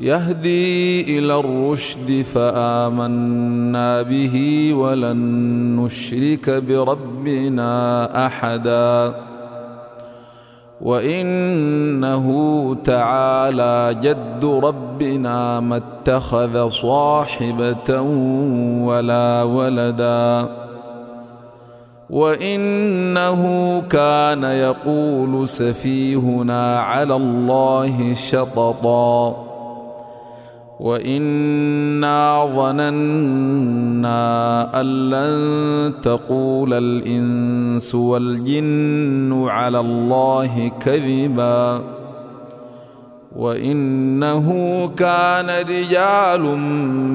يهدي إلى الرشد فآمنا به ولن نشرك بربنا أحدا. وإنه تعالى جد ربنا ما اتخذ صاحبة ولا ولدا. وإنه كان يقول سفيهنا على الله شططا. وانا ظننا ان لن تقول الانس والجن على الله كذبا وانه كان رجال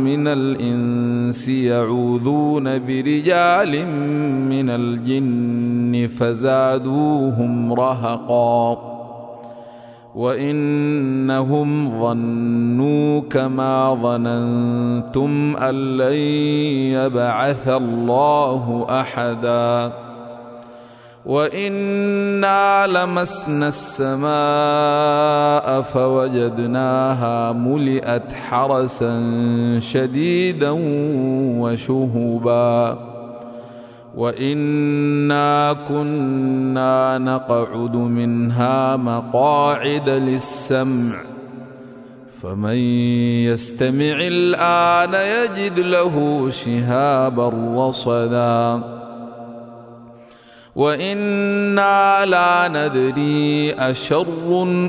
من الانس يعوذون برجال من الجن فزادوهم رهقا وانهم ظنوا كما ظننتم ان لن يبعث الله احدا وانا لمسنا السماء فوجدناها ملئت حرسا شديدا وشهبا وانا كنا نقعد منها مقاعد للسمع فمن يستمع الان يجد له شهابا رصدا وأنا لا ندري اشر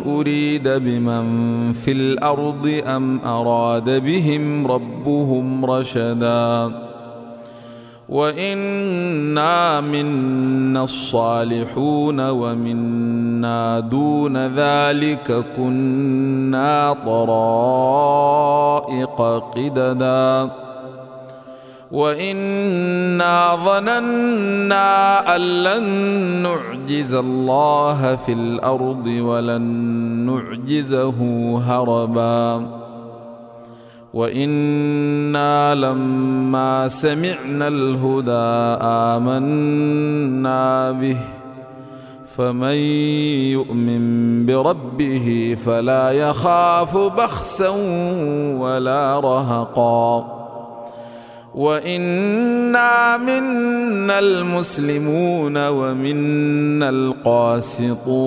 اريد بمن في الأرض ام اراد بهم ربهم رشدا وانا منا الصالحون ومنا دون ذلك كنا طرائق قددا وانا ظننا ان لن نعجز الله في الأرض ولن نعجزه هربا وأنا لما سمعنا الهدى امنا به فمن يؤمن بربه فلا يخاف بخسا ولا رهقا وانا منا المسلمون ومنا القاسطون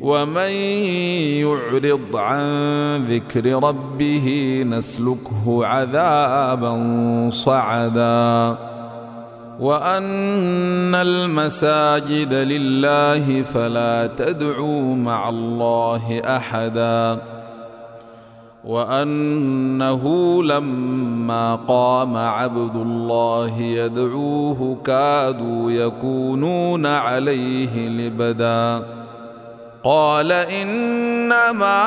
ومن يعرض عن ذكر ربه نسلكه عذابا صعدا. وأن المساجد لله فلا تدعوا مع الله أحدا. وأنه لما قام عبد الله يدعوه كادوا يكونون عليه لبدا. قال إنما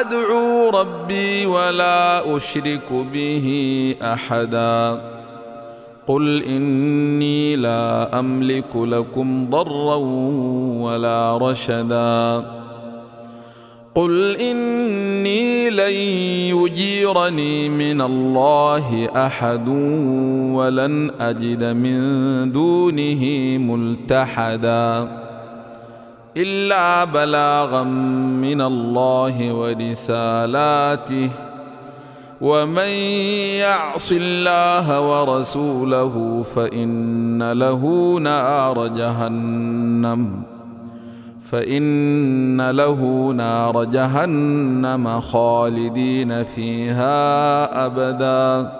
أدعو ربي ولا أشرك به أحدا. قل إني لا أملك لكم ضرا ولا رشدا. قل إني لن يجيرني من الله أحد ولن أجد من دونه ملتحدا. إلا بلاغا من الله ورسالاته. ومن يعص الله ورسوله فإن له نار جهنم. فإن له نار جهنم خالدين فيها أبدا.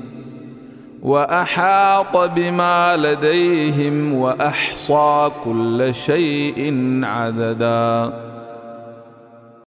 وأحاط بما لديهم وأحصى كل شيء عددا.